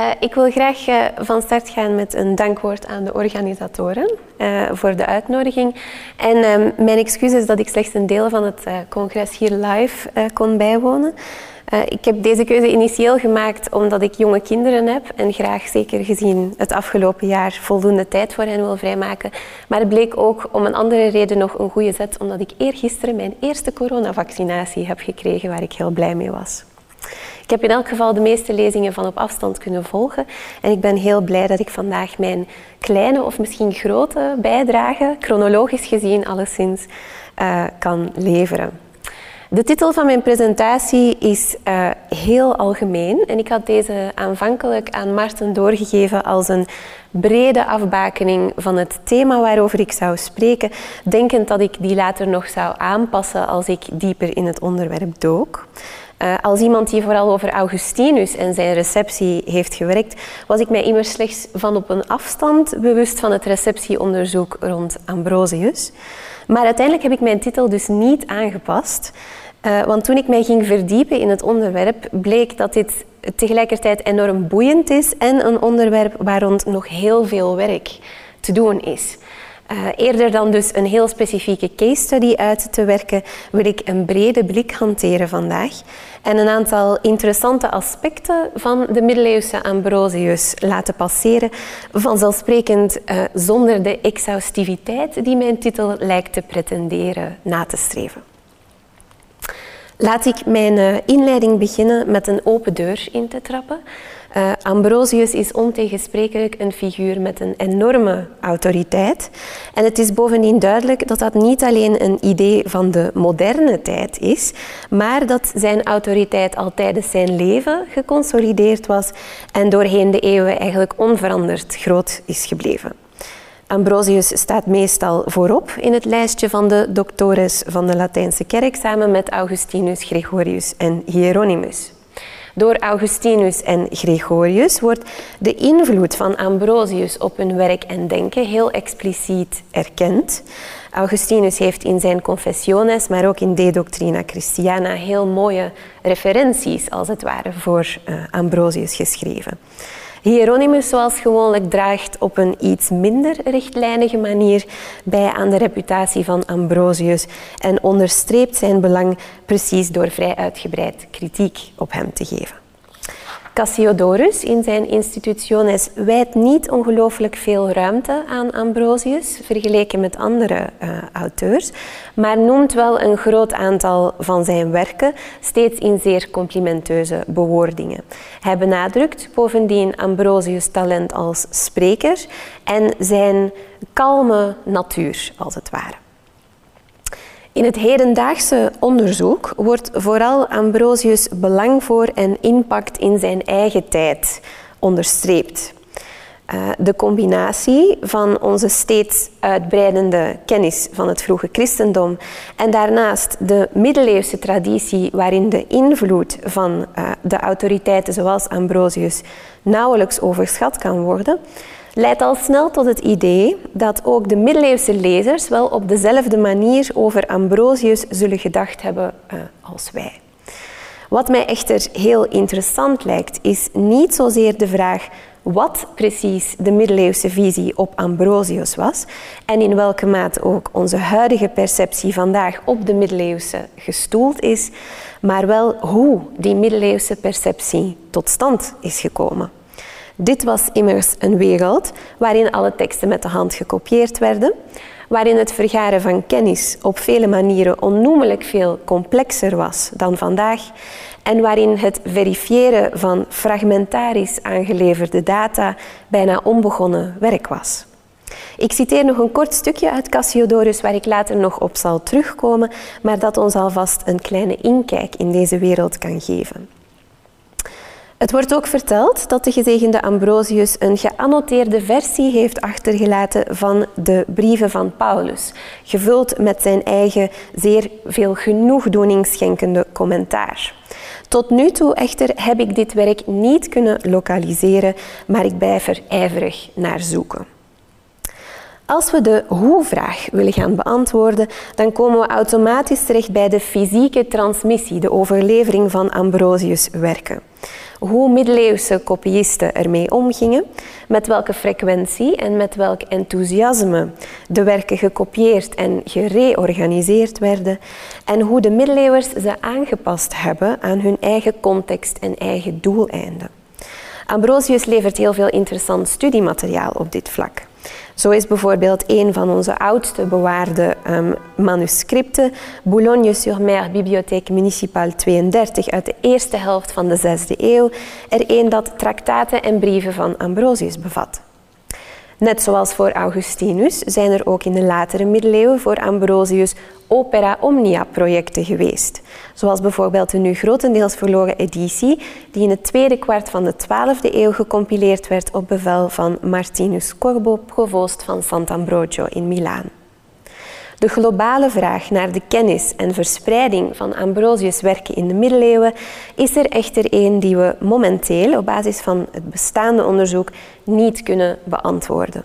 Uh, ik wil graag uh, van start gaan met een dankwoord aan de organisatoren uh, voor de uitnodiging. En um, mijn excuus is dat ik slechts een deel van het congres hier live kon bijwonen. ik heb deze keuze initieel gemaakt omdat ik jonge kinderen heb en graag, zeker gezien het afgelopen jaar, voldoende tijd voor hen wil vrijmaken. Maar het bleek ook om een andere reden nog een goede zet, omdat ik eergisteren mijn eerste coronavaccinatie heb gekregen, waar ik heel blij mee was. Ik heb in elk geval de meeste lezingen van op afstand kunnen volgen. En ik ben heel blij dat ik vandaag mijn kleine of misschien grote bijdrage, chronologisch gezien alleszins, uh, kan leveren. De titel van mijn presentatie is uh, heel algemeen en ik had deze aanvankelijk aan Marten doorgegeven als een brede afbakening van het thema waarover ik zou spreken, denkend dat ik die later nog zou aanpassen als ik dieper in het onderwerp dook. Uh, als iemand die vooral over Augustinus en zijn receptie heeft gewerkt, was ik mij immers slechts van op een afstand bewust van het receptieonderzoek rond Ambrosius. Maar uiteindelijk heb ik mijn titel dus niet aangepast. Uh, want toen ik mij ging verdiepen in het onderwerp, bleek dat dit tegelijkertijd enorm boeiend is en een onderwerp waar rond nog heel veel werk te doen is. Uh, eerder dan dus een heel specifieke case study uit te werken, wil ik een brede blik hanteren vandaag en een aantal interessante aspecten van de middeleeuwse Ambrosius laten passeren, vanzelfsprekend uh, zonder de exhaustiviteit die mijn titel lijkt te pretenderen na te streven. Laat ik mijn uh, inleiding beginnen met een open deur in te trappen. Uh, Ambrosius is ontegensprekelijk een figuur met een enorme autoriteit. En het is bovendien duidelijk dat dat niet alleen een idee van de moderne tijd is, maar dat zijn autoriteit al tijdens zijn leven geconsolideerd was en doorheen de eeuwen eigenlijk onveranderd groot is gebleven. Ambrosius staat meestal voorop in het lijstje van de doctores van de Latijnse kerk samen met Augustinus, Gregorius en Hieronymus. Door Augustinus en Gregorius wordt de invloed van Ambrosius op hun werk en denken heel expliciet erkend. Augustinus heeft in zijn Confessiones, maar ook in De Doctrina Christiana, heel mooie referenties, als het ware, voor uh, Ambrosius geschreven. Hieronymus, zoals gewoonlijk, draagt op een iets minder rechtlijnige manier bij aan de reputatie van Ambrosius en onderstreept zijn belang precies door vrij uitgebreid kritiek op hem te geven. Cassiodorus in zijn Institutiones wijdt niet ongelooflijk veel ruimte aan Ambrosius vergeleken met andere uh, auteurs, maar noemt wel een groot aantal van zijn werken, steeds in zeer complimenteuze bewoordingen. Hij benadrukt bovendien Ambrosius' talent als spreker en zijn kalme natuur, als het ware. In het hedendaagse onderzoek wordt vooral Ambrosius' belang voor en impact in zijn eigen tijd onderstreept. Uh, de combinatie van onze steeds uitbreidende kennis van het vroege christendom en daarnaast de middeleeuwse traditie waarin de invloed van uh, de autoriteiten zoals Ambrosius nauwelijks overschat kan worden, leidt al snel tot het idee dat ook de middeleeuwse lezers wel op dezelfde manier over Ambrosius zullen gedacht hebben uh, als wij. Wat mij echter heel interessant lijkt, is niet zozeer de vraag wat precies de middeleeuwse visie op Ambrosius was en in welke mate ook onze huidige perceptie vandaag op de middeleeuwse gestoeld is, maar wel hoe die middeleeuwse perceptie tot stand is gekomen. Dit was immers een wereld waarin alle teksten met de hand gekopieerd werden, waarin het vergaren van kennis op vele manieren onnoemelijk veel complexer was dan vandaag en waarin het verifiëren van fragmentarisch aangeleverde data bijna onbegonnen werk was. Ik citeer nog een kort stukje uit Cassiodorus waar ik later nog op zal terugkomen, maar dat ons alvast een kleine inkijk in deze wereld kan geven. Het wordt ook verteld dat de gezegende Ambrosius een geannoteerde versie heeft achtergelaten van de brieven van Paulus, gevuld met zijn eigen zeer veel genoegdoening schenkende commentaar. Tot nu toe echter heb ik dit werk niet kunnen lokaliseren, maar ik blijf er ijverig naar zoeken. Als we de hoe-vraag willen gaan beantwoorden, dan komen we automatisch terecht bij de fysieke transmissie, de overlevering van Ambrosius' werken. Hoe middeleeuwse kopiisten ermee omgingen, met welke frequentie en met welk enthousiasme de werken gekopieerd en gereorganiseerd werden en hoe de middeleeuwers ze aangepast hebben aan hun eigen context en eigen doeleinden. Ambrosius levert heel veel interessant studiemateriaal op dit vlak. Zo is bijvoorbeeld een van onze oudste bewaarde um, manuscripten, Boulogne-sur-Mer, Bibliothèque Municipale 32 uit de eerste helft van de 6e eeuw, er een dat traktaten en brieven van Ambrosius bevat. Net zoals voor Augustinus zijn er ook in de latere middeleeuwen voor Ambrosius opera omnia projecten geweest. Zoals bijvoorbeeld de nu grotendeels verloren editie, die in het tweede kwart van de 12e eeuw gecompileerd werd op bevel van Martinus Corbo, provoost van Sant'Ambrogio in Milaan. De globale vraag naar de kennis en verspreiding van Ambrosius' werken in de middeleeuwen is er echter een die we momenteel op basis van het bestaande onderzoek niet kunnen beantwoorden.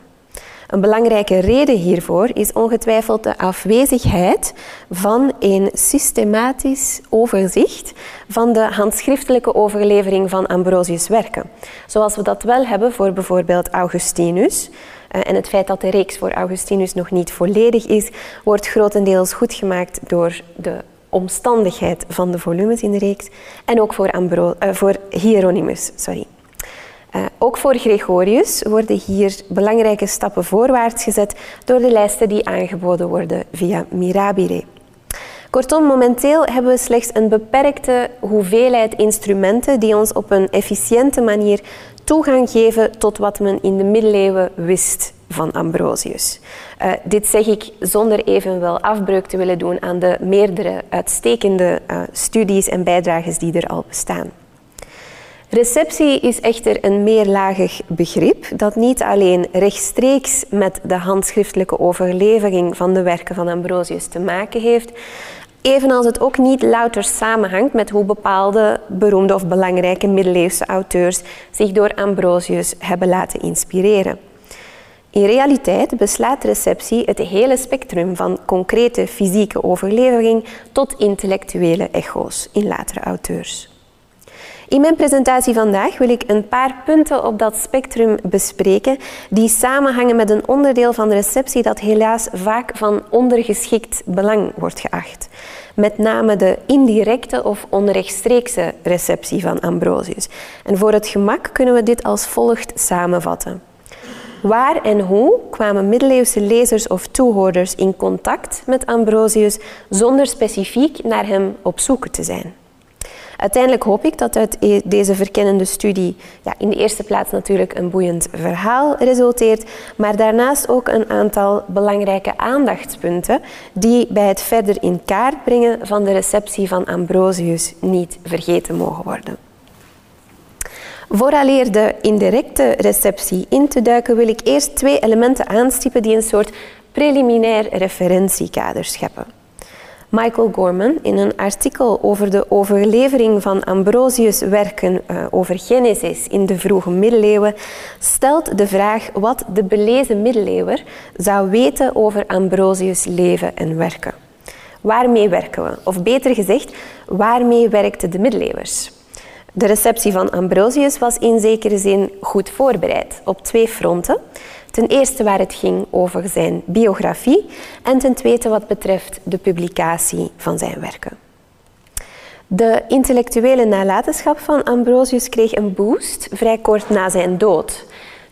Een belangrijke reden hiervoor is ongetwijfeld de afwezigheid van een systematisch overzicht van de handschriftelijke overlevering van Ambrosius' werken. Zoals we dat wel hebben voor bijvoorbeeld Augustinus. Eh, en het feit dat de reeks voor Augustinus nog niet volledig is, wordt grotendeels goed gemaakt door de omstandigheid van de volumes in de reeks en ook voor, Ambro uh, voor Hieronymus. Sorry. Uh, ook voor Gregorius worden hier belangrijke stappen voorwaarts gezet door de lijsten die aangeboden worden via Mirabile. Kortom, momenteel hebben we slechts een beperkte hoeveelheid instrumenten die ons op een efficiënte manier toegang geven tot wat men in de middeleeuwen wist van Ambrosius. Uh, dit zeg ik zonder evenwel afbreuk te willen doen aan de meerdere uitstekende uh, studies en bijdrages die er al bestaan. Receptie is echter een meerlagig begrip dat niet alleen rechtstreeks met de handschriftelijke overlevering van de werken van Ambrosius te maken heeft, evenals het ook niet louter samenhangt met hoe bepaalde beroemde of belangrijke middeleeuwse auteurs zich door Ambrosius hebben laten inspireren. In realiteit beslaat receptie het hele spectrum van concrete fysieke overlevering tot intellectuele echo's in latere auteurs. In mijn presentatie vandaag wil ik een paar punten op dat spectrum bespreken die samenhangen met een onderdeel van de receptie dat helaas vaak van ondergeschikt belang wordt geacht. Met name de indirecte of onrechtstreekse receptie van Ambrosius. En voor het gemak kunnen we dit als volgt samenvatten. Waar en hoe kwamen middeleeuwse lezers of toehoorders in contact met Ambrosius zonder specifiek naar hem op zoek te zijn? Uiteindelijk hoop ik dat uit e- deze verkennende studie ja, in de eerste plaats natuurlijk een boeiend verhaal resulteert, maar daarnaast ook een aantal belangrijke aandachtspunten die bij het verder in kaart brengen van de receptie van Ambrosius niet vergeten mogen worden. Vooraleer de indirecte receptie in te duiken, wil ik eerst twee elementen aanstippen die een soort preliminair referentiekader scheppen. Michael Gorman in een artikel over de overlevering van Ambrosius' werken uh, over Genesis in de vroege middeleeuwen stelt de vraag wat de belezen middeleeuwer zou weten over Ambrosius' leven en werken. Waarmee werken we? Of beter gezegd, waarmee werkten de middeleeuwers? De receptie van Ambrosius was in zekere zin goed voorbereid op twee fronten. Ten eerste waar het ging over zijn biografie en ten tweede wat betreft de publicatie van zijn werken. De intellectuele nalatenschap van Ambrosius kreeg een boost vrij kort na zijn dood.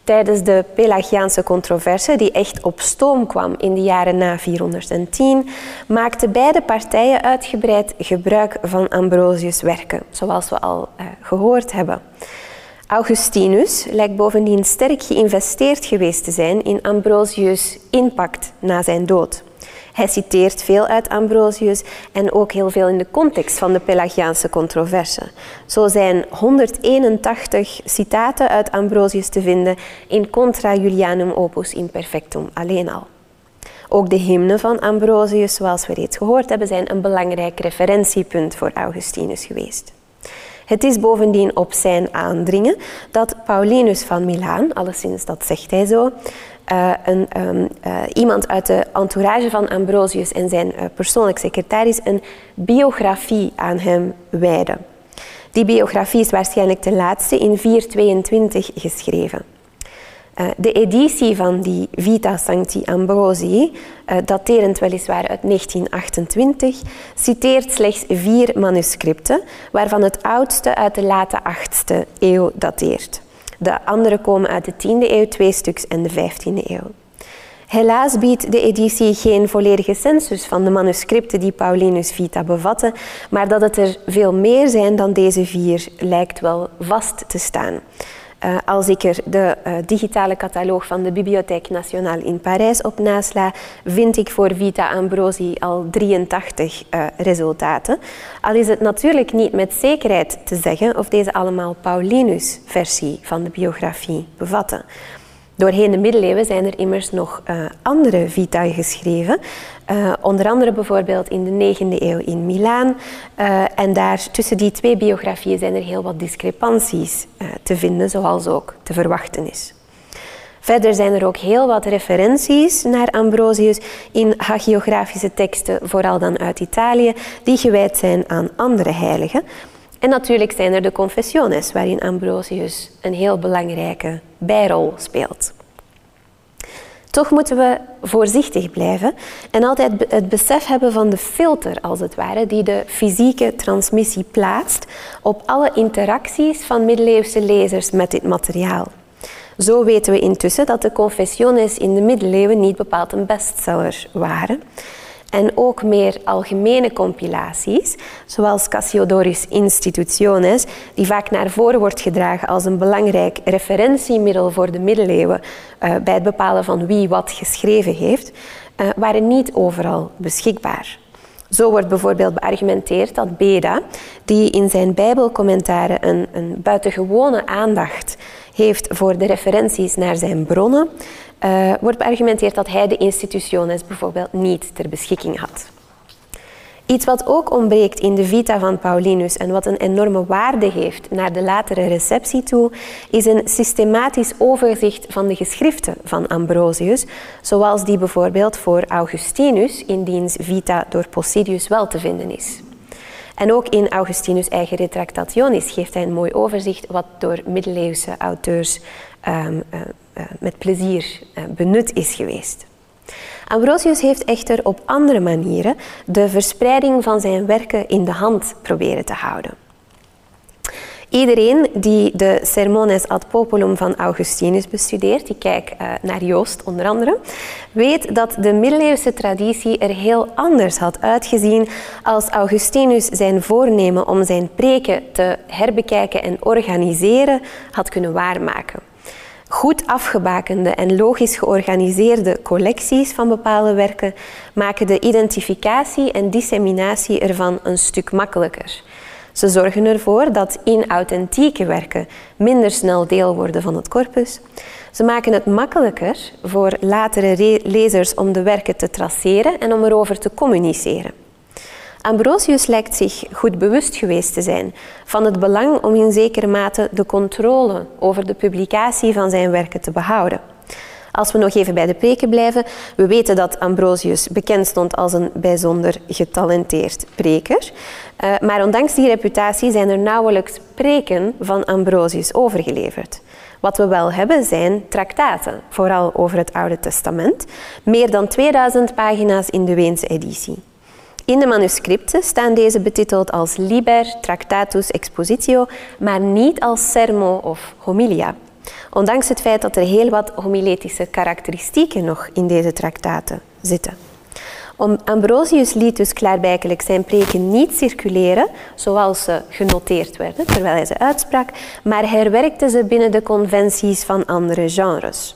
Tijdens de Pelagiaanse controverse, die echt op stoom kwam in de jaren na 410, maakten beide partijen uitgebreid gebruik van Ambrosius' werken, zoals we al uh, gehoord hebben. Augustinus lijkt bovendien sterk geïnvesteerd geweest te zijn in Ambrosius' impact na zijn dood. Hij citeert veel uit Ambrosius en ook heel veel in de context van de Pelagiaanse controverse. Zo zijn 181 citaten uit Ambrosius te vinden in Contra Julianum Opus Imperfectum alleen al. Ook de hymnen van Ambrosius, zoals we reeds gehoord hebben, zijn een belangrijk referentiepunt voor Augustinus geweest. Het is bovendien op zijn aandringen dat Paulinus van Milaan, alleszins dat zegt hij zo, uh, een, um, uh, iemand uit de entourage van Ambrosius en zijn uh, persoonlijk secretaris een biografie aan hem wijden. Die biografie is waarschijnlijk de laatste in 422 geschreven. Uh, de editie van die Vita Sancti Ambrosii, uh, daterend weliswaar uit 1928, citeert slechts vier manuscripten, waarvan het oudste uit de late 8e eeuw dateert. De andere komen uit de 10e eeuw, twee stuks, en de 15e eeuw. Helaas biedt de editie geen volledige census van de manuscripten die Paulinus Vita bevatten, maar dat het er veel meer zijn dan deze vier lijkt wel vast te staan. Uh, als ik er de uh, digitale catalogus van de Bibliothèque Nationale in Parijs op nasla, vind ik voor Vita Ambrosi al 83 uh, resultaten. Al is het natuurlijk niet met zekerheid te zeggen of deze allemaal Paulinus-versie van de biografie bevatten. Doorheen de middeleeuwen zijn er immers nog uh, andere vitae geschreven. Uh, onder andere bijvoorbeeld in de 9e eeuw in Milaan. Uh, en daar tussen die twee biografieën zijn er heel wat discrepanties te vinden, zoals ook te verwachten is. Verder zijn er ook heel wat referenties naar Ambrosius in hagiografische teksten, vooral dan uit Italië, die gewijd zijn aan andere heiligen. En natuurlijk zijn er de confessiones, waarin Ambrosius een heel belangrijke bijrol speelt. Toch moeten we voorzichtig blijven en altijd het besef hebben van de filter, als het ware, die de fysieke transmissie plaatst op alle interacties van middeleeuwse lezers met dit materiaal. Zo weten we intussen dat de confessiones in de middeleeuwen niet bepaald een bestseller waren en ook meer algemene compilaties, zoals Cassiodorus Institutiones, die vaak naar voren wordt gedragen als een belangrijk referentiemiddel voor de middeleeuwen uh, bij het bepalen van wie wat geschreven heeft, uh, waren niet overal beschikbaar. Zo wordt bijvoorbeeld beargumenteerd dat Beda, die in zijn Bijbelcommentaren een, een buitengewone aandacht heeft voor de referenties naar zijn bronnen, uh, wordt beargumenteerd dat hij de institutiones bijvoorbeeld niet ter beschikking had. Iets wat ook ontbreekt in de vita van Paulinus en wat een enorme waarde heeft naar de latere receptie toe, is een systematisch overzicht van de geschriften van Ambrosius, zoals die bijvoorbeeld voor Augustinus in diens vita door Posidius wel te vinden is. En ook in Augustinus' eigen Retractationis geeft hij een mooi overzicht wat door middeleeuwse auteurs um, met plezier uh, benut is geweest. Ambrosius heeft echter op andere manieren de verspreiding van zijn werken in de hand proberen te houden. Iedereen die de Sermones ad Populum van Augustinus bestudeert, ik kijk uh, naar Joost onder andere, weet dat de middeleeuwse traditie er heel anders had uitgezien als Augustinus zijn voornemen om zijn preken te herbekijken en organiseren had kunnen waarmaken. Goed afgebakende en logisch georganiseerde collecties van bepaalde werken maken de identificatie en disseminatie ervan een stuk makkelijker. Ze zorgen ervoor dat inauthentieke werken minder snel deel worden van het corpus. Ze maken het makkelijker voor latere lezers om de werken te traceren en om erover te communiceren. Ambrosius lijkt zich goed bewust geweest te zijn van het belang om in zekere mate de controle over de publicatie van zijn werken te behouden. Als we nog even bij de preken blijven, we weten dat Ambrosius bekend stond als een bijzonder getalenteerd preker. Uh, maar ondanks die reputatie zijn er nauwelijks preken van Ambrosius overgeleverd. Wat we wel hebben zijn traktaten, vooral over het Oude Testament, meer dan 2000 pagina's in de Weense editie. In de manuscripten staan deze betiteld als Liber Tractatus Expositio, maar niet als Sermo of Homilia. Ondanks het feit dat er heel wat homiletische karakteristieken nog in deze traktaten zitten. Ambrosius liet dus klaarblijkelijk zijn preken niet circuleren zoals ze genoteerd werden terwijl hij ze uitsprak, maar herwerkte ze binnen de conventies van andere genres.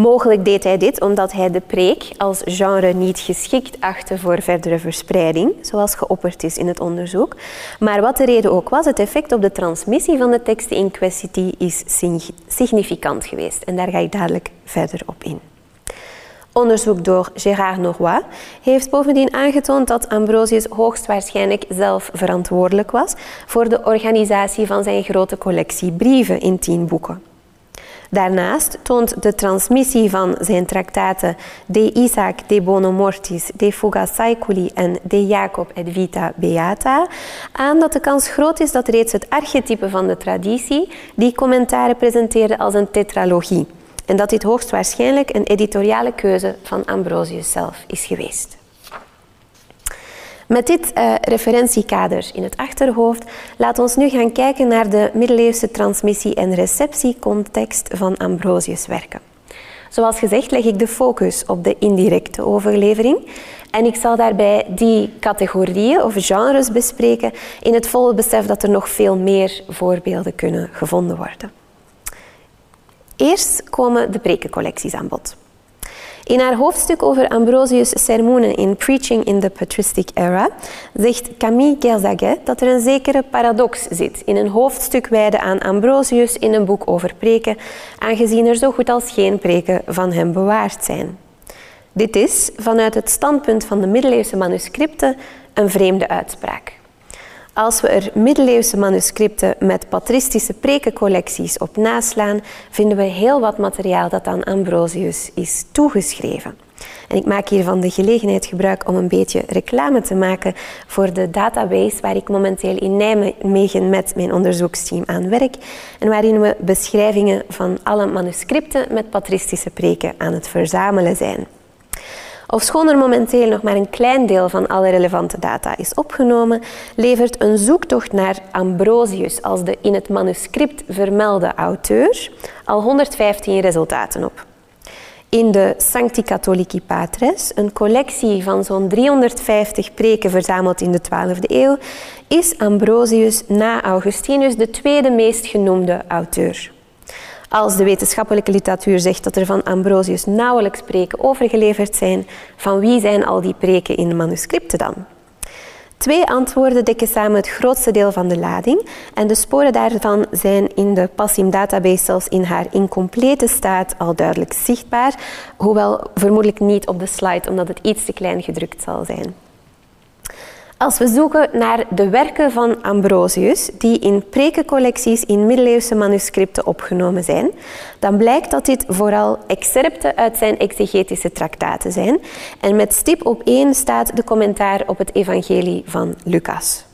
Mogelijk deed hij dit omdat hij de preek als genre niet geschikt achtte voor verdere verspreiding, zoals geopperd is in het onderzoek. Maar wat de reden ook was, het effect op de transmissie van de teksten in kwestie is significant geweest. En daar ga ik dadelijk verder op in. Onderzoek door Gérard Norroy heeft bovendien aangetoond dat Ambrosius hoogstwaarschijnlijk zelf verantwoordelijk was voor de organisatie van zijn grote collectie brieven in tien boeken. Daarnaast toont de transmissie van zijn traktaten De Isaac de Bono Mortis, De Fuga Saeculi en De Jacob et Vita Beata aan dat de kans groot is dat reeds het archetype van de traditie die commentaren presenteerde als een tetralogie en dat dit hoogstwaarschijnlijk een editoriale keuze van Ambrosius zelf is geweest. Met dit uh, referentiekader in het achterhoofd, laat ons nu gaan kijken naar de middeleeuwse transmissie- en receptiecontext van Ambrosius' werken. Zoals gezegd leg ik de focus op de indirecte overlevering en ik zal daarbij die categorieën of genres bespreken in het volle besef dat er nog veel meer voorbeelden kunnen gevonden worden. Eerst komen de prekencollecties aan bod. In haar hoofdstuk over Ambrosius' sermoenen in Preaching in the Patristic Era zegt Camille Gerzaguet dat er een zekere paradox zit in een hoofdstuk wijden aan Ambrosius in een boek over preken, aangezien er zo goed als geen preken van hem bewaard zijn. Dit is, vanuit het standpunt van de middeleeuwse manuscripten, een vreemde uitspraak. Als we er middeleeuwse manuscripten met patristische prekencollecties op naslaan, vinden we heel wat materiaal dat aan Ambrosius is toegeschreven. En ik maak hiervan de gelegenheid gebruik om een beetje reclame te maken voor de database waar ik momenteel in Nijmegen met mijn onderzoeksteam aan werk en waarin we beschrijvingen van alle manuscripten met patristische preken aan het verzamelen zijn. Ofschoon er momenteel nog maar een klein deel van alle relevante data is opgenomen, levert een zoektocht naar Ambrosius als de in het manuscript vermelde auteur al 115 resultaten op. In de Sancti Catholici Patres, een collectie van zo'n 350 preken verzameld in de 12e eeuw, is Ambrosius na Augustinus de tweede meest genoemde auteur. Als de wetenschappelijke literatuur zegt dat er van Ambrosius nauwelijks preken overgeleverd zijn, van wie zijn al die preken in de manuscripten dan? Twee antwoorden dekken samen het grootste deel van de lading en de sporen daarvan zijn in de Passim database zelfs in haar incomplete staat al duidelijk zichtbaar, hoewel vermoedelijk niet op de slide omdat het iets te klein gedrukt zal zijn. Als we zoeken naar de werken van Ambrosius, die in prekencollecties in middeleeuwse manuscripten opgenomen zijn, dan blijkt dat dit vooral excerpten uit zijn exegetische traktaten zijn. En met stip op één staat de commentaar op het evangelie van Lucas.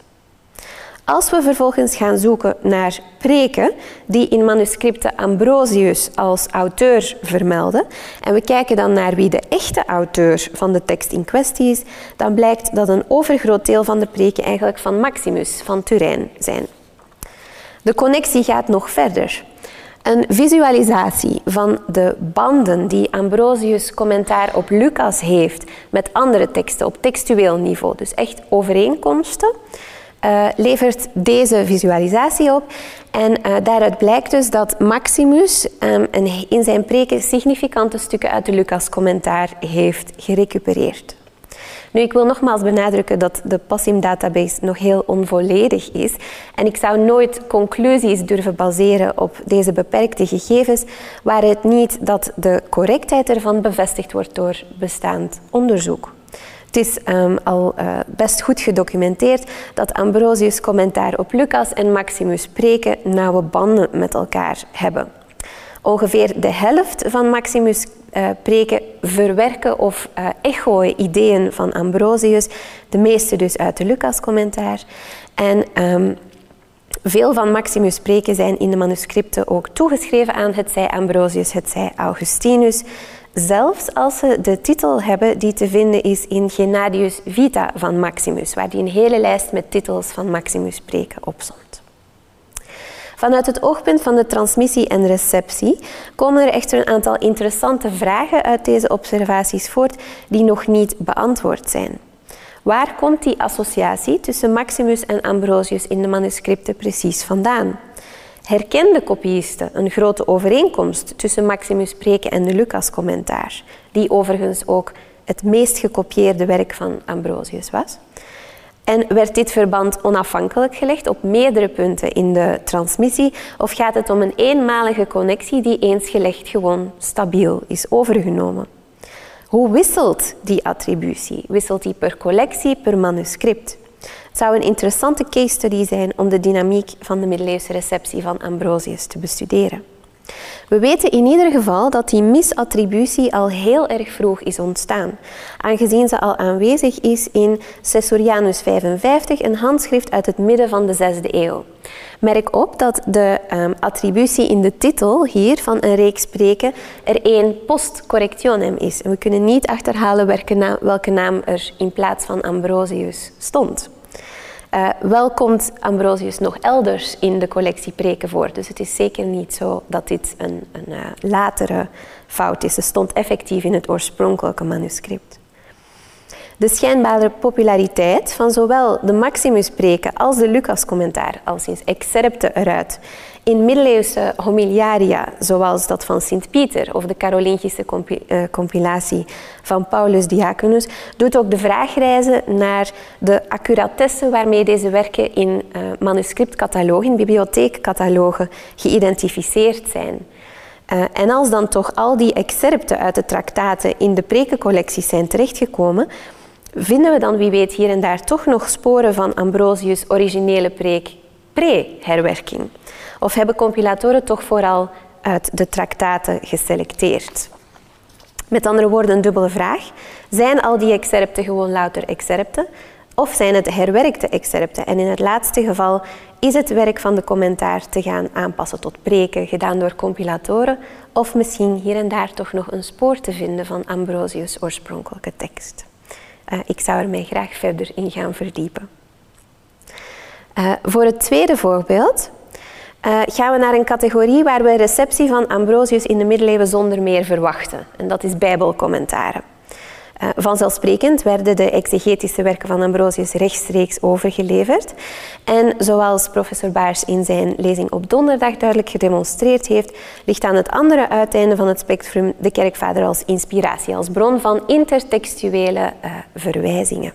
Als we vervolgens gaan zoeken naar preken die in manuscripten Ambrosius als auteur vermelden en we kijken dan naar wie de echte auteur van de tekst in kwestie is, dan blijkt dat een overgroot deel van de preken eigenlijk van Maximus van Turijn zijn. De connectie gaat nog verder. Een visualisatie van de banden die Ambrosius commentaar op Lucas heeft met andere teksten op textueel niveau, dus echt overeenkomsten, uh, levert deze visualisatie op. En uh, daaruit blijkt dus dat Maximus um, in zijn preken significante stukken uit de Lucas-commentaar heeft gerecupereerd. Nu, ik wil nogmaals benadrukken dat de PASSIM-database nog heel onvolledig is. En ik zou nooit conclusies durven baseren op deze beperkte gegevens, waar het niet dat de correctheid ervan bevestigd wordt door bestaand onderzoek. Het is um, al uh, best goed gedocumenteerd dat Ambrosius commentaar op Lucas en Maximus spreken nauwe banden met elkaar hebben. Ongeveer de helft van Maximus uh, preken verwerken of uh, echoen ideeën van Ambrosius, de meeste dus uit de Lucas-commentaar. En um, veel van Maximus spreken zijn in de manuscripten ook toegeschreven aan het zij Ambrosius, het zij Augustinus. Zelfs als ze de titel hebben die te vinden is in Gennadius Vita van Maximus, waar die een hele lijst met titels van Maximus spreken opzond. Vanuit het oogpunt van de transmissie en receptie komen er echter een aantal interessante vragen uit deze observaties voort die nog niet beantwoord zijn. Waar komt die associatie tussen Maximus en Ambrosius in de manuscripten precies vandaan? Herkende kopiisten een grote overeenkomst tussen Maximus Spreken en de Lucas-commentaar, die overigens ook het meest gekopieerde werk van Ambrosius was. En werd dit verband onafhankelijk gelegd op meerdere punten in de transmissie, of gaat het om een eenmalige connectie die eens gelegd gewoon stabiel is overgenomen? Hoe wisselt die attributie? Wisselt die per collectie, per manuscript? Zou een interessante case study zijn om de dynamiek van de middeleeuwse receptie van Ambrosius te bestuderen. We weten in ieder geval dat die misattributie al heel erg vroeg is ontstaan, aangezien ze al aanwezig is in Caesorianus 55, een handschrift uit het midden van de 6e eeuw. Merk op dat de um, attributie in de titel hier van een reeks spreken er één post correctionem is. En we kunnen niet achterhalen welke naam er in plaats van Ambrosius stond. Uh, wel komt Ambrosius nog elders in de collectie preken voor. Dus het is zeker niet zo dat dit een, een uh, latere fout is. Het stond effectief in het oorspronkelijke manuscript. De schijnbare populariteit van zowel de Maximus-preken als de Lucas-commentaar, al sinds excerpte eruit, in middeleeuwse homiliaria, zoals dat van Sint-Pieter of de Carolingische eh, compilatie van Paulus Diaconus, doet ook de vraag reizen naar de accuratesse waarmee deze werken in uh, manuscriptcatalogen, bibliotheekcatalogen, geïdentificeerd zijn. Uh, en als dan toch al die excerpten uit de traktaten in de prekencollecties zijn terechtgekomen, vinden we dan wie weet hier en daar toch nog sporen van Ambrosius' originele preek pre-herwerking. Of hebben compilatoren toch vooral uit de traktaten geselecteerd? Met andere woorden, een dubbele vraag. Zijn al die excerpten gewoon louter excerpten? Of zijn het herwerkte excerpten? En in het laatste geval is het werk van de commentaar te gaan aanpassen tot preken, gedaan door compilatoren, of misschien hier en daar toch nog een spoor te vinden van Ambrosius' oorspronkelijke tekst. Uh, ik zou er mij graag verder in gaan verdiepen. Uh, voor het tweede voorbeeld uh, gaan we naar een categorie waar we receptie van Ambrosius in de middeleeuwen zonder meer verwachten. En dat is bijbelcommentaren. Uh, vanzelfsprekend werden de exegetische werken van Ambrosius rechtstreeks overgeleverd. En zoals professor Baars in zijn lezing op donderdag duidelijk gedemonstreerd heeft, ligt aan het andere uiteinde van het spectrum de kerkvader als inspiratie, als bron van intertextuele uh, verwijzingen.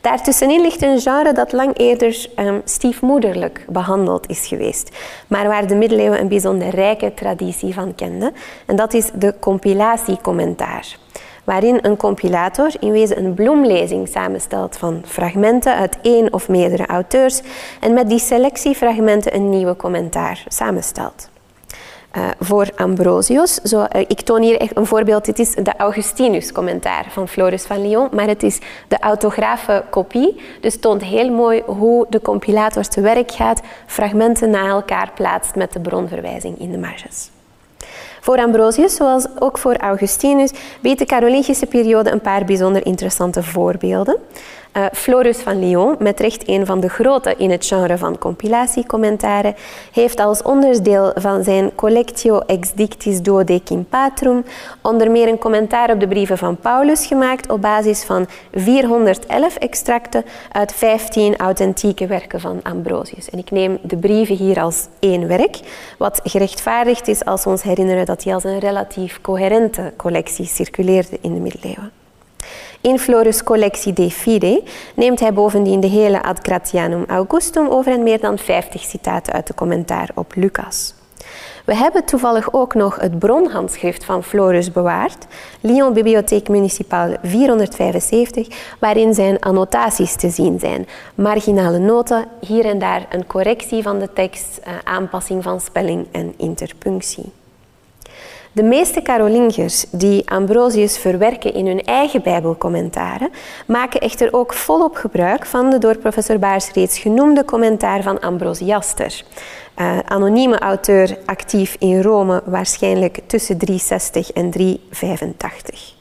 Daartussenin ligt een genre dat lang eerder um, stiefmoederlijk behandeld is geweest, maar waar de middeleeuwen een bijzonder rijke traditie van kenden. En dat is de compilatiecommentaar waarin een compilator in wezen een bloemlezing samenstelt van fragmenten uit één of meerdere auteurs en met die selectiefragmenten een nieuwe commentaar samenstelt. Uh, voor Ambrosius. Zo, uh, ik toon hier echt een voorbeeld. Dit is de Augustinus-commentaar van Floris van Lyon, maar het is de autografe kopie. Dus toont heel mooi hoe de compilator te werk gaat, fragmenten na elkaar plaatst met de bronverwijzing in de marges. Voor Ambrosius, zoals ook voor Augustinus, biedt de Carolingische periode een paar bijzonder interessante voorbeelden. Uh, Florus van Lyon, met recht een van de grote in het genre van compilatiecommentaren, heeft als onderdeel van zijn Collectio ex dictis duodecim patrum onder meer een commentaar op de brieven van Paulus gemaakt op basis van 411 extracten uit 15 authentieke werken van Ambrosius. En ik neem de brieven hier als één werk, wat gerechtvaardigd is als we ons herinneren dat hij als een relatief coherente collectie circuleerde in de middeleeuwen. In Florus Collectie de Fide neemt hij bovendien de hele Ad Gratianum Augustum over en meer dan 50 citaten uit de commentaar op Lucas. We hebben toevallig ook nog het bronhandschrift van Florus bewaard, Lyon Bibliotheek Municipale 475, waarin zijn annotaties te zien zijn. Marginale noten, hier en daar een correctie van de tekst, eh, aanpassing van spelling en interpunctie. De meeste Carolingers die Ambrosius verwerken in hun eigen Bijbelcommentaren, maken echter ook volop gebruik van de door professor Baars reeds genoemde commentaar van Ambrosiaster. Uh, anonieme auteur actief in Rome, waarschijnlijk tussen 360 en 385.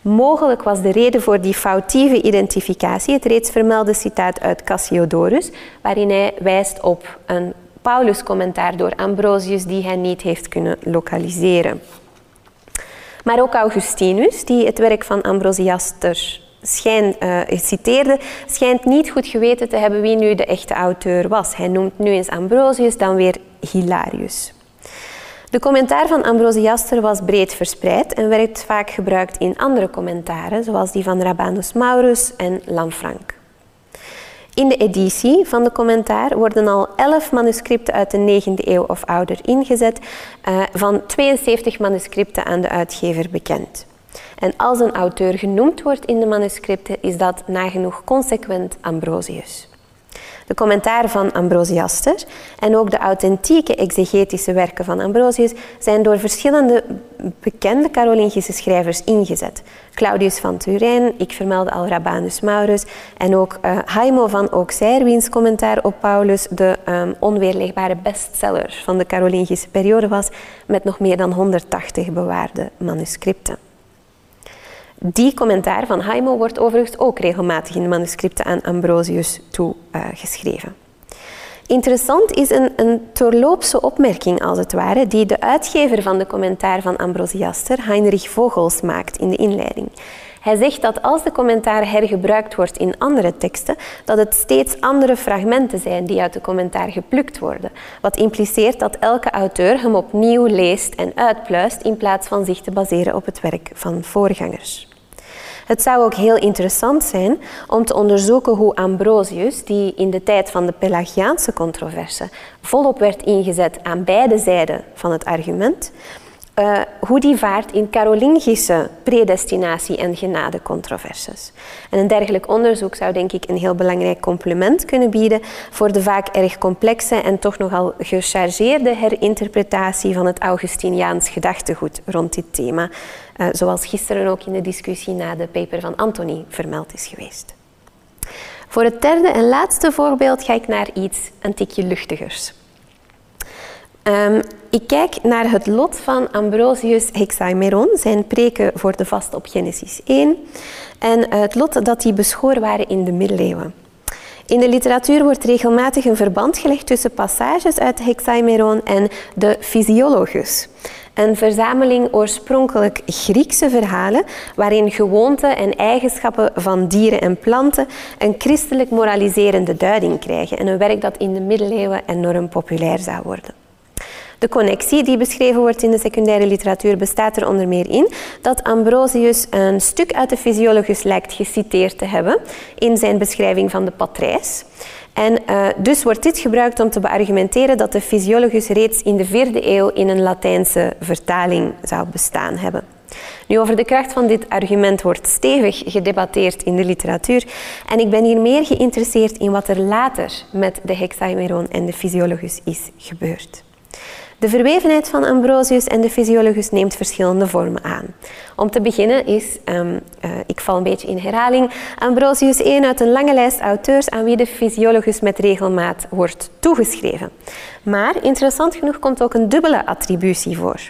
Mogelijk was de reden voor die foutieve identificatie het reeds vermelde citaat uit Cassiodorus, waarin hij wijst op een Paulus-commentaar door Ambrosius die hij niet heeft kunnen lokaliseren. Maar ook Augustinus, die het werk van Ambrosiaster schijn, uh, citeerde, schijnt niet goed geweten te hebben wie nu de echte auteur was. Hij noemt nu eens Ambrosius, dan weer Hilarius. De commentaar van Ambrosiaster was breed verspreid en werd vaak gebruikt in andere commentaren, zoals die van Rabanus Maurus en Lanfranc. In de editie van de commentaar worden al 11 manuscripten uit de 9e eeuw of ouder ingezet, uh, van 72 manuscripten aan de uitgever bekend. En als een auteur genoemd wordt in de manuscripten, is dat nagenoeg consequent Ambrosius. De commentaren van Ambrosiaster en ook de authentieke exegetische werken van Ambrosius zijn door verschillende bekende Carolingische schrijvers ingezet. Claudius van Turijn, ik vermeldde al Rabanus Maurus en ook uh, Haimo van Auxerre, wiens commentaar op Paulus de um, onweerlegbare bestseller van de Carolingische periode was, met nog meer dan 180 bewaarde manuscripten. Die commentaar van Haimo wordt overigens ook regelmatig in de manuscripten aan Ambrosius toegeschreven. Interessant is een, een terloopse opmerking, als het ware, die de uitgever van de commentaar van Ambrosiaster, Heinrich Vogels, maakt in de inleiding. Hij zegt dat als de commentaar hergebruikt wordt in andere teksten, dat het steeds andere fragmenten zijn die uit de commentaar geplukt worden. Wat impliceert dat elke auteur hem opnieuw leest en uitpluist in plaats van zich te baseren op het werk van voorgangers. Het zou ook heel interessant zijn om te onderzoeken hoe Ambrosius, die in de tijd van de Pelagiaanse controverse volop werd ingezet aan beide zijden van het argument, uh, hoe die vaart in Carolingische predestinatie- en genadecontroverses. En een dergelijk onderzoek zou denk ik een heel belangrijk complement kunnen bieden voor de vaak erg complexe en toch nogal gechargeerde herinterpretatie van het Augustiniaans gedachtegoed rond dit thema, uh, zoals gisteren ook in de discussie na de paper van Anthony vermeld is geweest. Voor het derde en laatste voorbeeld ga ik naar iets een tikje luchtigers. Um, ik kijk naar het lot van Ambrosius Hexaemeron, zijn preken voor de vast op Genesis 1, en het lot dat die beschoren waren in de middeleeuwen. In de literatuur wordt regelmatig een verband gelegd tussen passages uit Hexaemeron en de Physiologus. Een verzameling oorspronkelijk Griekse verhalen waarin gewoonten en eigenschappen van dieren en planten een christelijk moraliserende duiding krijgen. En een werk dat in de middeleeuwen enorm populair zou worden. De connectie die beschreven wordt in de secundaire literatuur bestaat er onder meer in dat Ambrosius een stuk uit de Physiologus lijkt geciteerd te hebben in zijn beschrijving van de patrijs. En uh, dus wordt dit gebruikt om te beargumenteren dat de Physiologus reeds in de vierde eeuw in een Latijnse vertaling zou bestaan hebben. Nu, over de kracht van dit argument wordt stevig gedebatteerd in de literatuur en ik ben hier meer geïnteresseerd in wat er later met de Hexaemeron en de Physiologus is gebeurd. De verwevenheid van Ambrosius en de fysiologus neemt verschillende vormen aan. Om te beginnen is, um, uh, ik val een beetje in herhaling, Ambrosius één uit een lange lijst auteurs aan wie de fysiologus met regelmaat wordt toegeschreven. Maar interessant genoeg komt ook een dubbele attributie voor.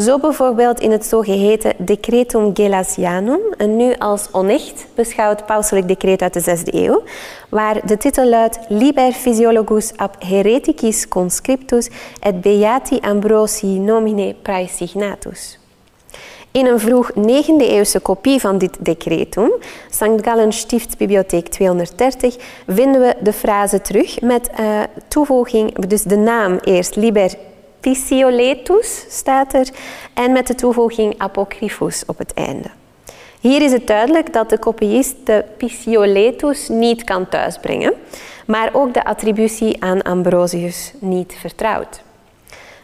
Zo bijvoorbeeld in het zogeheten Decretum Gelasianum, een nu als onecht beschouwd pauselijk decreet uit de 6e eeuw, waar de titel luidt Liber Physiologus ab hereticis conscriptus et beati Ambrosii nomine praesignatus. In een vroeg 9e eeuwse kopie van dit decretum, St. Gallen Stiftsbibliotheek 230, vinden we de frase terug met uh, toevoeging, dus de naam eerst Liber Physioletus staat er en met de toevoeging apocryphus op het einde. Hier is het duidelijk dat de kopiist de Physioletus niet kan thuisbrengen, maar ook de attributie aan Ambrosius niet vertrouwt.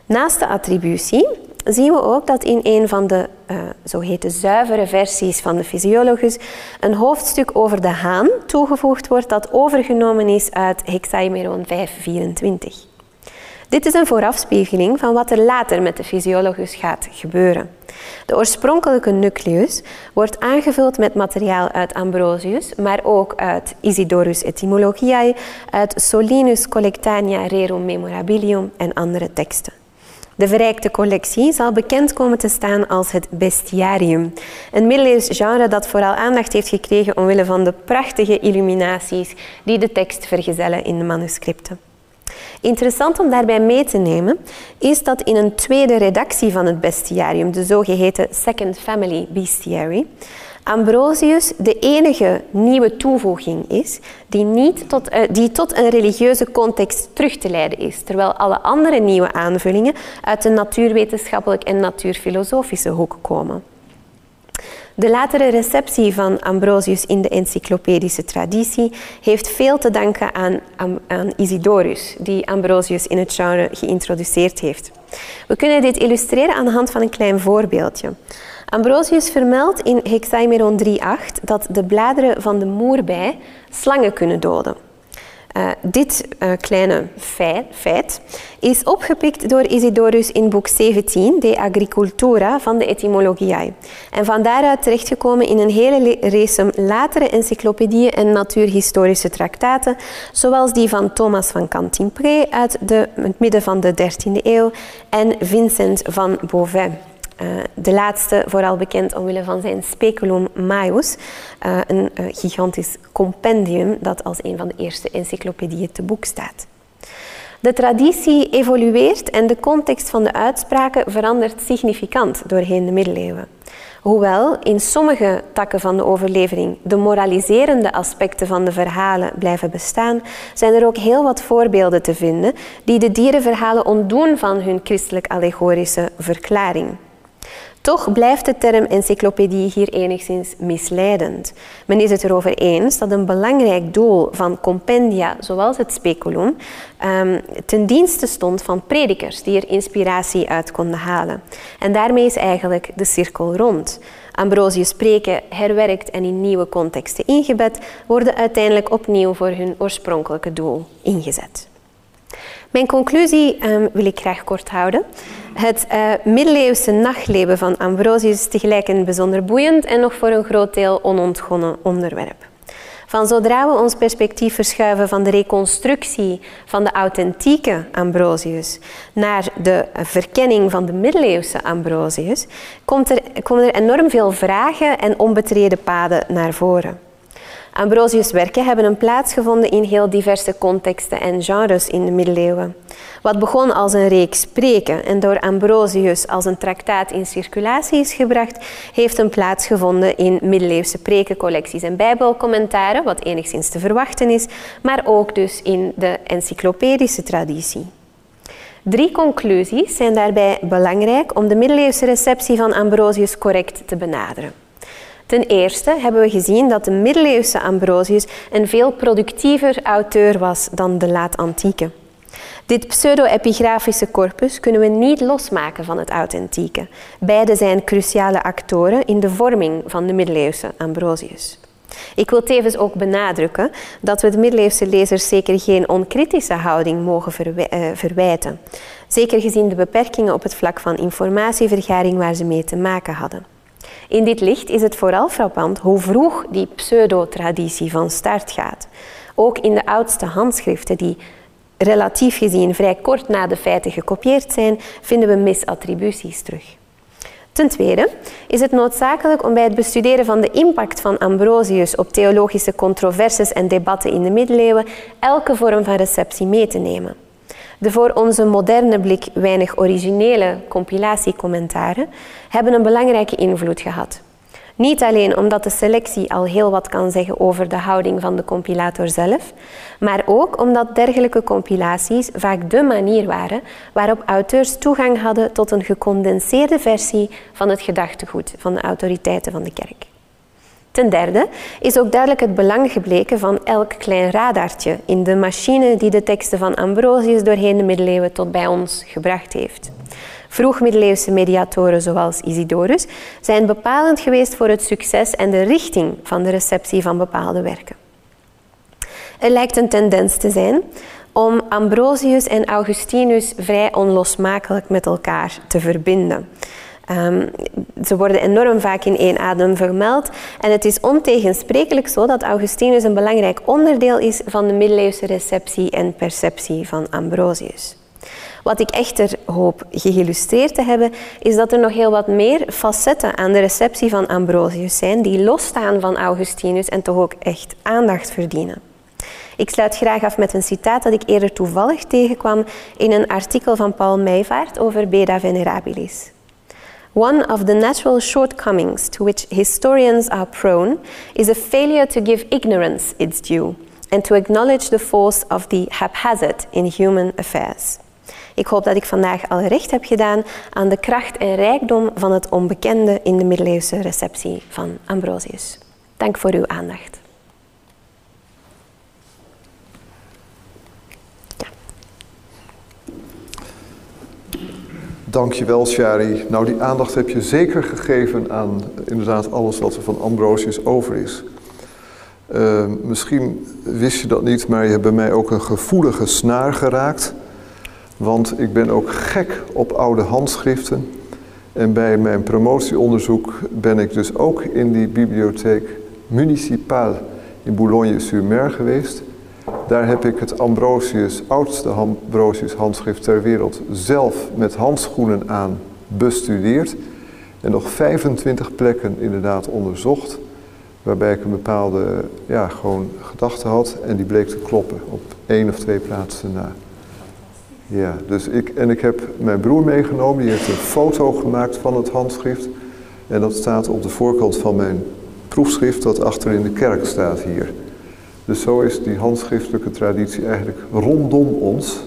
Naast de attributie zien we ook dat in een van de uh, zogeheten zuivere versies van de Physiologus een hoofdstuk over de haan toegevoegd wordt dat overgenomen is uit Hexaemeron 524. Dit is een voorafspiegeling van wat er later met de fysiologus gaat gebeuren. De oorspronkelijke nucleus wordt aangevuld met materiaal uit Ambrosius, maar ook uit Isidorus Etymologiae, uit Solinus Collectania Rerum Memorabilium en andere teksten. De verrijkte collectie zal bekend komen te staan als het bestiarium, een middeleeuws genre dat vooral aandacht heeft gekregen omwille van de prachtige illuminaties die de tekst vergezellen in de manuscripten. Interessant om daarbij mee te nemen is dat in een tweede redactie van het bestiarium, de zogeheten Second Family Bestiary, Ambrosius de enige nieuwe toevoeging is die, niet tot, uh, die tot een religieuze context terug te leiden is, terwijl alle andere nieuwe aanvullingen uit de natuurwetenschappelijk en natuurfilosofische hoek komen. De latere receptie van Ambrosius in de encyclopedische traditie heeft veel te danken aan, aan, Isidorus, die Ambrosius in het genre geïntroduceerd heeft. We kunnen dit illustreren aan de hand van een klein voorbeeldje. Ambrosius vermeldt in Hexaemeron 3.8 dat de bladeren van de moerbij slangen kunnen doden. Uh, dit uh, kleine feit, feit, is opgepikt door Isidorus in boek 17, De Agricultura van de Etymologiae. En van daaruit terechtgekomen in een hele race latere encyclopedieën en natuurhistorische traktaten, zoals die van Thomas van Cantimpré uit de, het midden van de 13e eeuw en Vincent van Beauvais. Uh, de laatste vooral bekend omwille van zijn Speculum Maius, uh, een uh, gigantisch compendium dat als een van de eerste encyclopedieën te boek staat. De traditie evolueert en de context van de uitspraken verandert significant doorheen de middeleeuwen. Hoewel in sommige takken van de overlevering de moraliserende aspecten van de verhalen blijven bestaan, zijn er ook heel wat voorbeelden te vinden die de dierenverhalen ontdoen van hun christelijk-allegorische verklaring. Toch blijft de term encyclopedie hier enigszins misleidend. Men is het erover eens dat een belangrijk doel van compendia, zoals het speculum, um, ten dienste stond van predikers die er inspiratie uit konden halen. En daarmee is eigenlijk de cirkel rond. Ambrosius spreken, herwerkt en in nieuwe contexten ingebed, worden uiteindelijk opnieuw voor hun oorspronkelijke doel ingezet. Mijn conclusie um, wil ik graag kort houden. Het uh, middeleeuwse nachtleven van Ambrosius is tegelijk een bijzonder boeiend en nog voor een groot deel onontgonnen onderwerp. Van zodra we ons perspectief verschuiven van de reconstructie van de authentieke Ambrosius naar de verkenning van de middeleeuwse Ambrosius, komt er, komen er enorm veel vragen en onbetreden paden naar voren. Ambrosius' werken hebben een plaats gevonden in heel diverse contexten en genres in de middeleeuwen. Wat begon als een reeks spreken en door Ambrosius als een traktaat in circulatie is gebracht, heeft een plaats gevonden in middeleeuwse prekencollecties en bijbelcommentaren, wat enigszins te verwachten is, maar ook dus in de encyclopedische traditie. Drie conclusies zijn daarbij belangrijk om de middeleeuwse receptie van Ambrosius correct te benaderen. Ten eerste hebben we gezien dat de middeleeuwse Ambrosius een veel productiever auteur was dan de laat-antieke. Dit pseudo-epigrafische corpus kunnen we niet losmaken van het authentieke. Beide zijn cruciale actoren in de vorming van de middeleeuwse Ambrosius. Ik wil tevens ook benadrukken dat we de middeleeuwse lezers zeker geen onkritische houding mogen eh, verwijten. Zeker gezien de beperkingen op het vlak van informatievergaring waar ze mee te maken hadden. In dit licht is het vooral frappant hoe vroeg die pseudo-traditie van start gaat. Ook in de oudste handschriften die relatief gezien vrij kort na de feiten gekopieerd zijn, vinden we misattributies terug. Ten tweede is het noodzakelijk om bij het bestuderen van de impact van Ambrosius op theologische controversies en debatten in de middeleeuwen elke vorm van receptie mee te nemen. De voor onze moderne blik weinig originele compilatiecommentaren hebben een belangrijke invloed gehad. Niet alleen omdat de selectie al heel wat kan zeggen over de houding van de compilator zelf, maar ook omdat dergelijke compilaties vaak de manier waren waarop auteurs toegang hadden tot een gecondenseerde versie van het gedachtegoed van de autoriteiten van de kerk. Ten derde is ook duidelijk het belang gebleken van elk klein radartje in de machine die de teksten van Ambrosius doorheen de middeleeuwen tot bij ons gebracht heeft. Vroegmiddeleeuwse mediatoren zoals Isidorus zijn bepalend geweest voor het succes en de richting van de receptie van bepaalde werken. Er lijkt een tendens te zijn om Ambrosius en Augustinus vrij onlosmakelijk met elkaar te verbinden. Um, ze worden enorm vaak in één adem vermeld. En het is ontegensprekelijk zo dat Augustinus een belangrijk onderdeel is van de middeleeuwse receptie en perceptie van Ambrosius. Wat ik echter hoop geïllustreerd te hebben, is dat er nog heel wat meer facetten aan de receptie van Ambrosius zijn die losstaan van Augustinus en toch ook echt aandacht verdienen. Ik sluit graag af met een citaat dat ik eerder toevallig tegenkwam in een artikel van Paul Meijvaart over Beda Venerabilis. One of the natural shortcomings to which historians are prone is a failure to give ignorance its due and to acknowledge the force of the haphazard in human affairs. Ik hoop dat ik vandaag al recht heb gedaan aan de kracht en rijkdom van het onbekende in de middeleeuwse receptie van Ambrosius. Dank voor uw aandacht. Dankjewel, Shari. Nou, die aandacht heb je zeker gegeven aan inderdaad alles wat er van Ambrosius over is. Uh, misschien wist je dat niet, maar je hebt bij mij ook een gevoelige snaar geraakt. Want ik ben ook gek op oude handschriften. En bij mijn promotieonderzoek ben ik dus ook in die bibliotheek municipale in Boulogne-sur-Mer geweest. Daar heb ik het Ambrosius, oudste Ambrosius handschrift ter wereld zelf met handschoenen aan bestudeerd. En nog 25 plekken inderdaad onderzocht. Waarbij ik een bepaalde ja, gewoon gedachte had en die bleek te kloppen op één of twee plaatsen na. Ja, dus ik, en ik heb mijn broer meegenomen, die heeft een foto gemaakt van het handschrift. En dat staat op de voorkant van mijn proefschrift dat achter in de kerk staat hier. Dus zo is die handschriftelijke traditie eigenlijk rondom ons.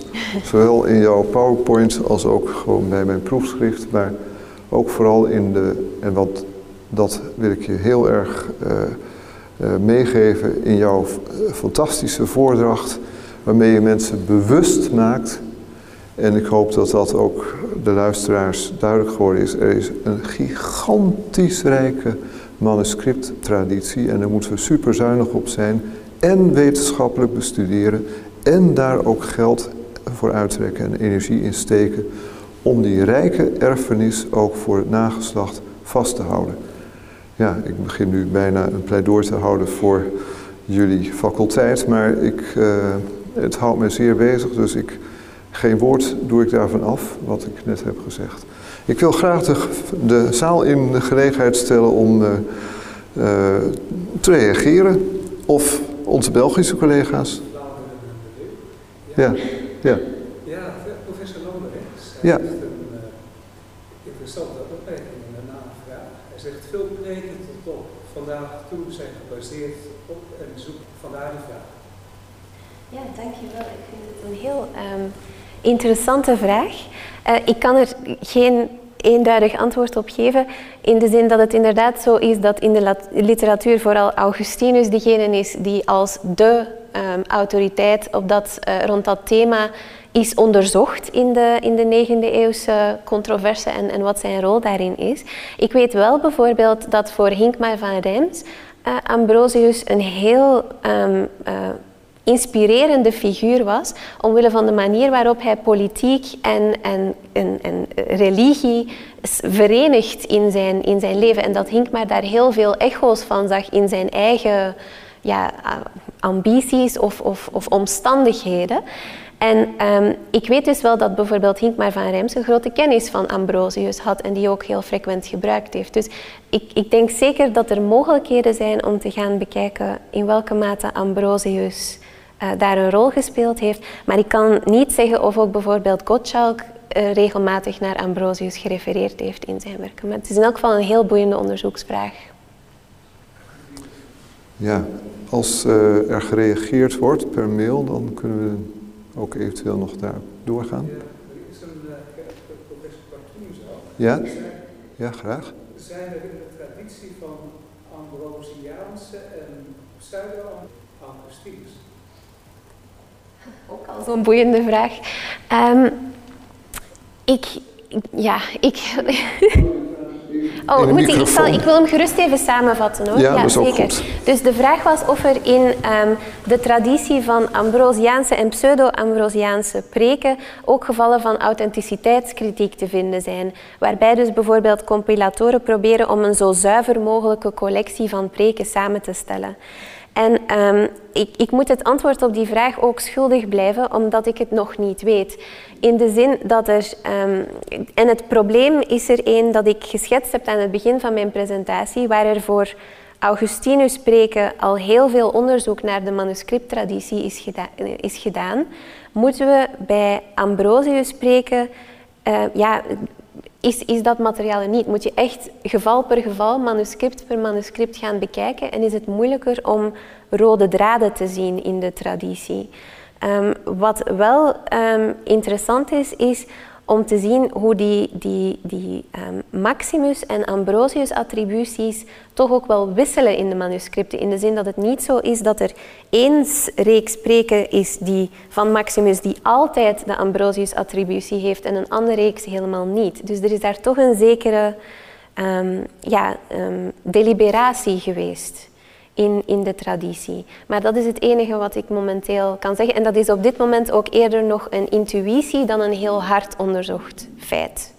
Zowel in jouw PowerPoint als ook gewoon bij mijn proefschrift. Maar ook vooral in de, en wat, dat wil ik je heel erg uh, uh, meegeven in jouw fantastische voordracht. Waarmee je mensen bewust maakt. En ik hoop dat dat ook de luisteraars duidelijk geworden is. Er is een gigantisch rijke manuscripttraditie en daar moeten we super zuinig op zijn en wetenschappelijk bestuderen en daar ook geld voor uittrekken en energie in steken om die rijke erfenis ook voor het nageslacht vast te houden. Ja, ik begin nu bijna een pleidooi te houden voor jullie faculteit, maar ik, uh, het houdt me zeer bezig, dus ik, geen woord doe ik daarvan af, wat ik net heb gezegd. Ik wil graag de, zaal in de gelegenheid stellen om uh, uh, te reageren. Of onze Belgische collega's. Ja, ja. Ja, professor Lambrechts ja. heeft een uh, interessante opmerking en een navraag. Hij zegt veel preken tot op vandaag toe zijn gebaseerd op en zoek vandaar de vraag. Ja, dankjewel. Ik vind het een heel um, interessante vraag. Uh, ik kan er geen eenduidig antwoord op geven. In de zin dat het inderdaad zo is dat in de literatuur vooral Augustinus degene is die als de um, autoriteit op dat, uh, rond dat thema is onderzocht in de, in de 9e eeuwse controverse en, en wat zijn rol daarin is. Ik weet wel bijvoorbeeld dat voor Hinkmar van Reims uh, Ambrosius een heel um, uh, inspirerende figuur was, omwille van de manier waarop hij politiek en, en, en, en religie verenigt in zijn, in zijn leven. En dat Hinkmar daar heel veel echo's van zag in zijn eigen ja, ambities of, of, of omstandigheden. En um, ik weet dus wel dat bijvoorbeeld Hinkmar van Reims een grote kennis van Ambrosius had en die ook heel frequent gebruikt heeft. Dus ik, ik denk zeker dat er mogelijkheden zijn om te gaan bekijken in welke mate Ambrosius uh, daar een rol gespeeld heeft. Maar ik kan niet zeggen of ook bijvoorbeeld Gottschalk uh, regelmatig naar Ambrosius gerefereerd heeft in zijn werken. Maar het is in elk geval een heel boeiende onderzoeksvraag. Ja, als uh, er gereageerd wordt per mail, dan kunnen we ook eventueel nog daar doorgaan. Ja, er is een professor Bartoen zelf. Ja? Ja, graag. Zijn er in de traditie van Ambrosiaanse en pseudo-Augustinus? Ook al zo'n boeiende vraag. Um, ik, ja, ik. Oh, moet ik, ik, zal, ik, wil hem gerust even samenvatten hoor. Ja, ja zeker. Dus de vraag was of er in um, de traditie van Ambrosiaanse en pseudo-Ambrosiaanse preken ook gevallen van authenticiteitskritiek te vinden zijn. Waarbij dus bijvoorbeeld compilatoren proberen om een zo zuiver mogelijke collectie van preken samen te stellen. En um, ik, ik, moet het antwoord op die vraag ook schuldig blijven, omdat ik het nog niet weet. In de zin dat er. Um, en het probleem is er één dat ik geschetst heb aan het begin van mijn presentatie, waar er voor Augustinus spreken al heel veel onderzoek naar de manuscripttraditie is, is gedaan. Moeten we bij Ambrosius spreken. Uh, ja, is, is dat materiaal er niet? Moet je echt geval per geval, manuscript per manuscript gaan bekijken en is het moeilijker om rode draden te zien in de traditie. Um, wat wel um, interessant is, is om te zien hoe die, die, die ehm, Maximus en Ambrosius attributies toch ook wel wisselen in de manuscripten. In de zin dat het niet zo is dat er één reeks spreken is die, van Maximus die altijd de Ambrosius attributie heeft en een andere reeks helemaal niet. Dus er is daar toch een zekere um, ja, deliberatie geweest in, in de traditie. Maar dat is het enige wat ik momenteel kan zeggen. En dat is op dit moment ook eerder nog een intuïtie dan een heel hard onderzocht feit.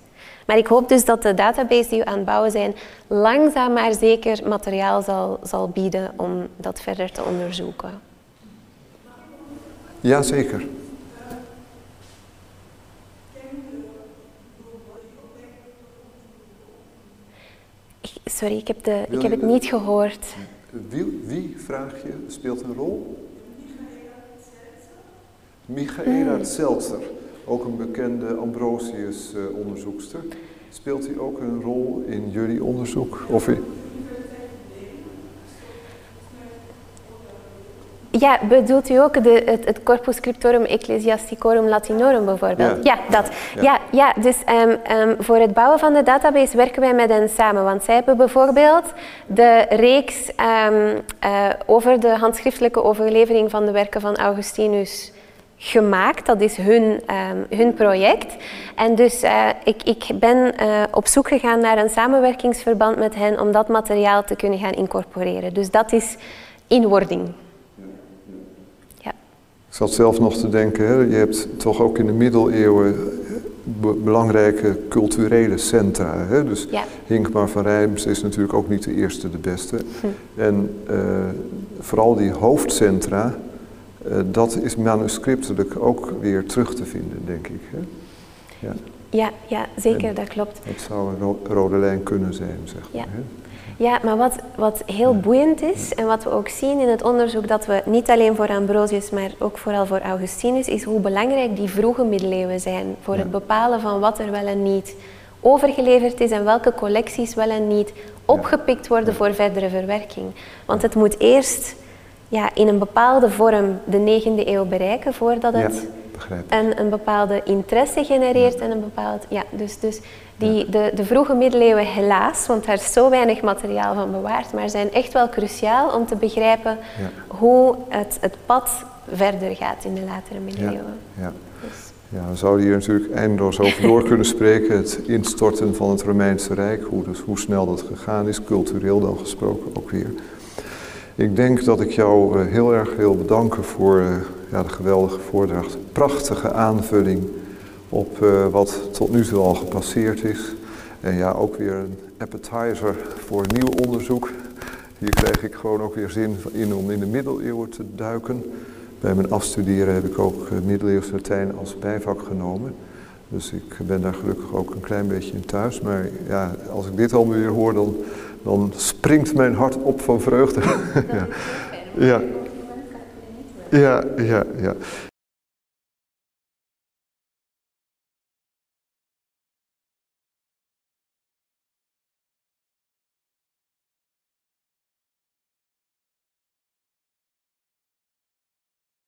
Maar ik hoop dus dat de database die we aan het bouwen zijn langzaam maar zeker materiaal zal, zal bieden om dat verder te onderzoeken. Jazeker. Sorry, ik heb, de, ik heb het niet gehoord. Wie, wie, vraag je, speelt een rol? Michaela hmm. Zeltzer, ook een bekende Ambrosius-onderzoekster. Speelt hij ook een rol in jullie onderzoek? Of in... Ja, bedoelt u ook de, het, het, Corpus Scriptorum Ecclesiasticorum Latinorum bijvoorbeeld? Ja, dat. Ja, ja, dus um, um, voor het bouwen van de database werken wij met hen samen. Want zij hebben bijvoorbeeld de reeks um, uh, over de handschriftelijke overlevering van de werken van Augustinus gemaakt. Dat is hun, hun project. En dus uh, ik, ik ben uh, op zoek gegaan naar een samenwerkingsverband met hen om dat materiaal te kunnen gaan incorporeren. Dus dat is in wording. Ik zat zelf nog te denken, hè, je hebt toch ook in de middeleeuwen eh, belangrijke culturele centra. Hè? Dus ja. Hinkmar van Rijms is natuurlijk ook niet de eerste, de beste. Hm. En uh, vooral die hoofdcentra, uh, dat is manuscriptelijk ook weer terug te vinden, denk ik. Hè? Ja. Ja, ja, zeker, dat klopt. Dat zou een rode lijn kunnen zijn, zeg maar. Hè? Ja, maar wat, wat heel boeiend is en wat we ook zien in het onderzoek dat we niet alleen voor Ambrosius, maar ook vooral voor Augustinus, is hoe belangrijk die vroege middeleeuwen zijn voor het bepalen van wat er wel en niet overgeleverd is en welke collecties wel en niet opgepikt worden voor verdere verwerking. Want het moet eerst ja, in een bepaalde vorm de 9e eeuw bereiken voordat het een, een bepaalde interesse genereert en een bepaald... Ja, dus, dus die, de, de vroege middeleeuwen helaas, want daar is zo weinig materiaal van bewaard, maar zijn echt wel cruciaal om te begrijpen hoe het, het pad verder gaat in de latere middeleeuwen. Ja, dus. ja. we zouden hier natuurlijk eindeloos over door kunnen spreken. Het instorten van het Romeinse Rijk, hoe, dus, hoe snel dat gegaan is, cultureel dan gesproken ook weer. Ik denk dat ik jou uh, heel erg wil bedanken voor ja, de geweldige voordracht. Prachtige aanvulling op uh, wat tot nu toe al gepasseerd is. En ja, ook weer een appetizer voor nieuw onderzoek. Hier krijg ik gewoon ook weer zin in om in de middeleeuwen te duiken. Bij mijn afstuderen heb ik ook middeleeuws Latijn als bijvak genomen. Dus ik ben daar gelukkig ook een klein beetje in thuis. Maar ja, als ik dit allemaal weer hoor, dan dan springt mijn hart op van vreugde. ja. Ja, ja, ja.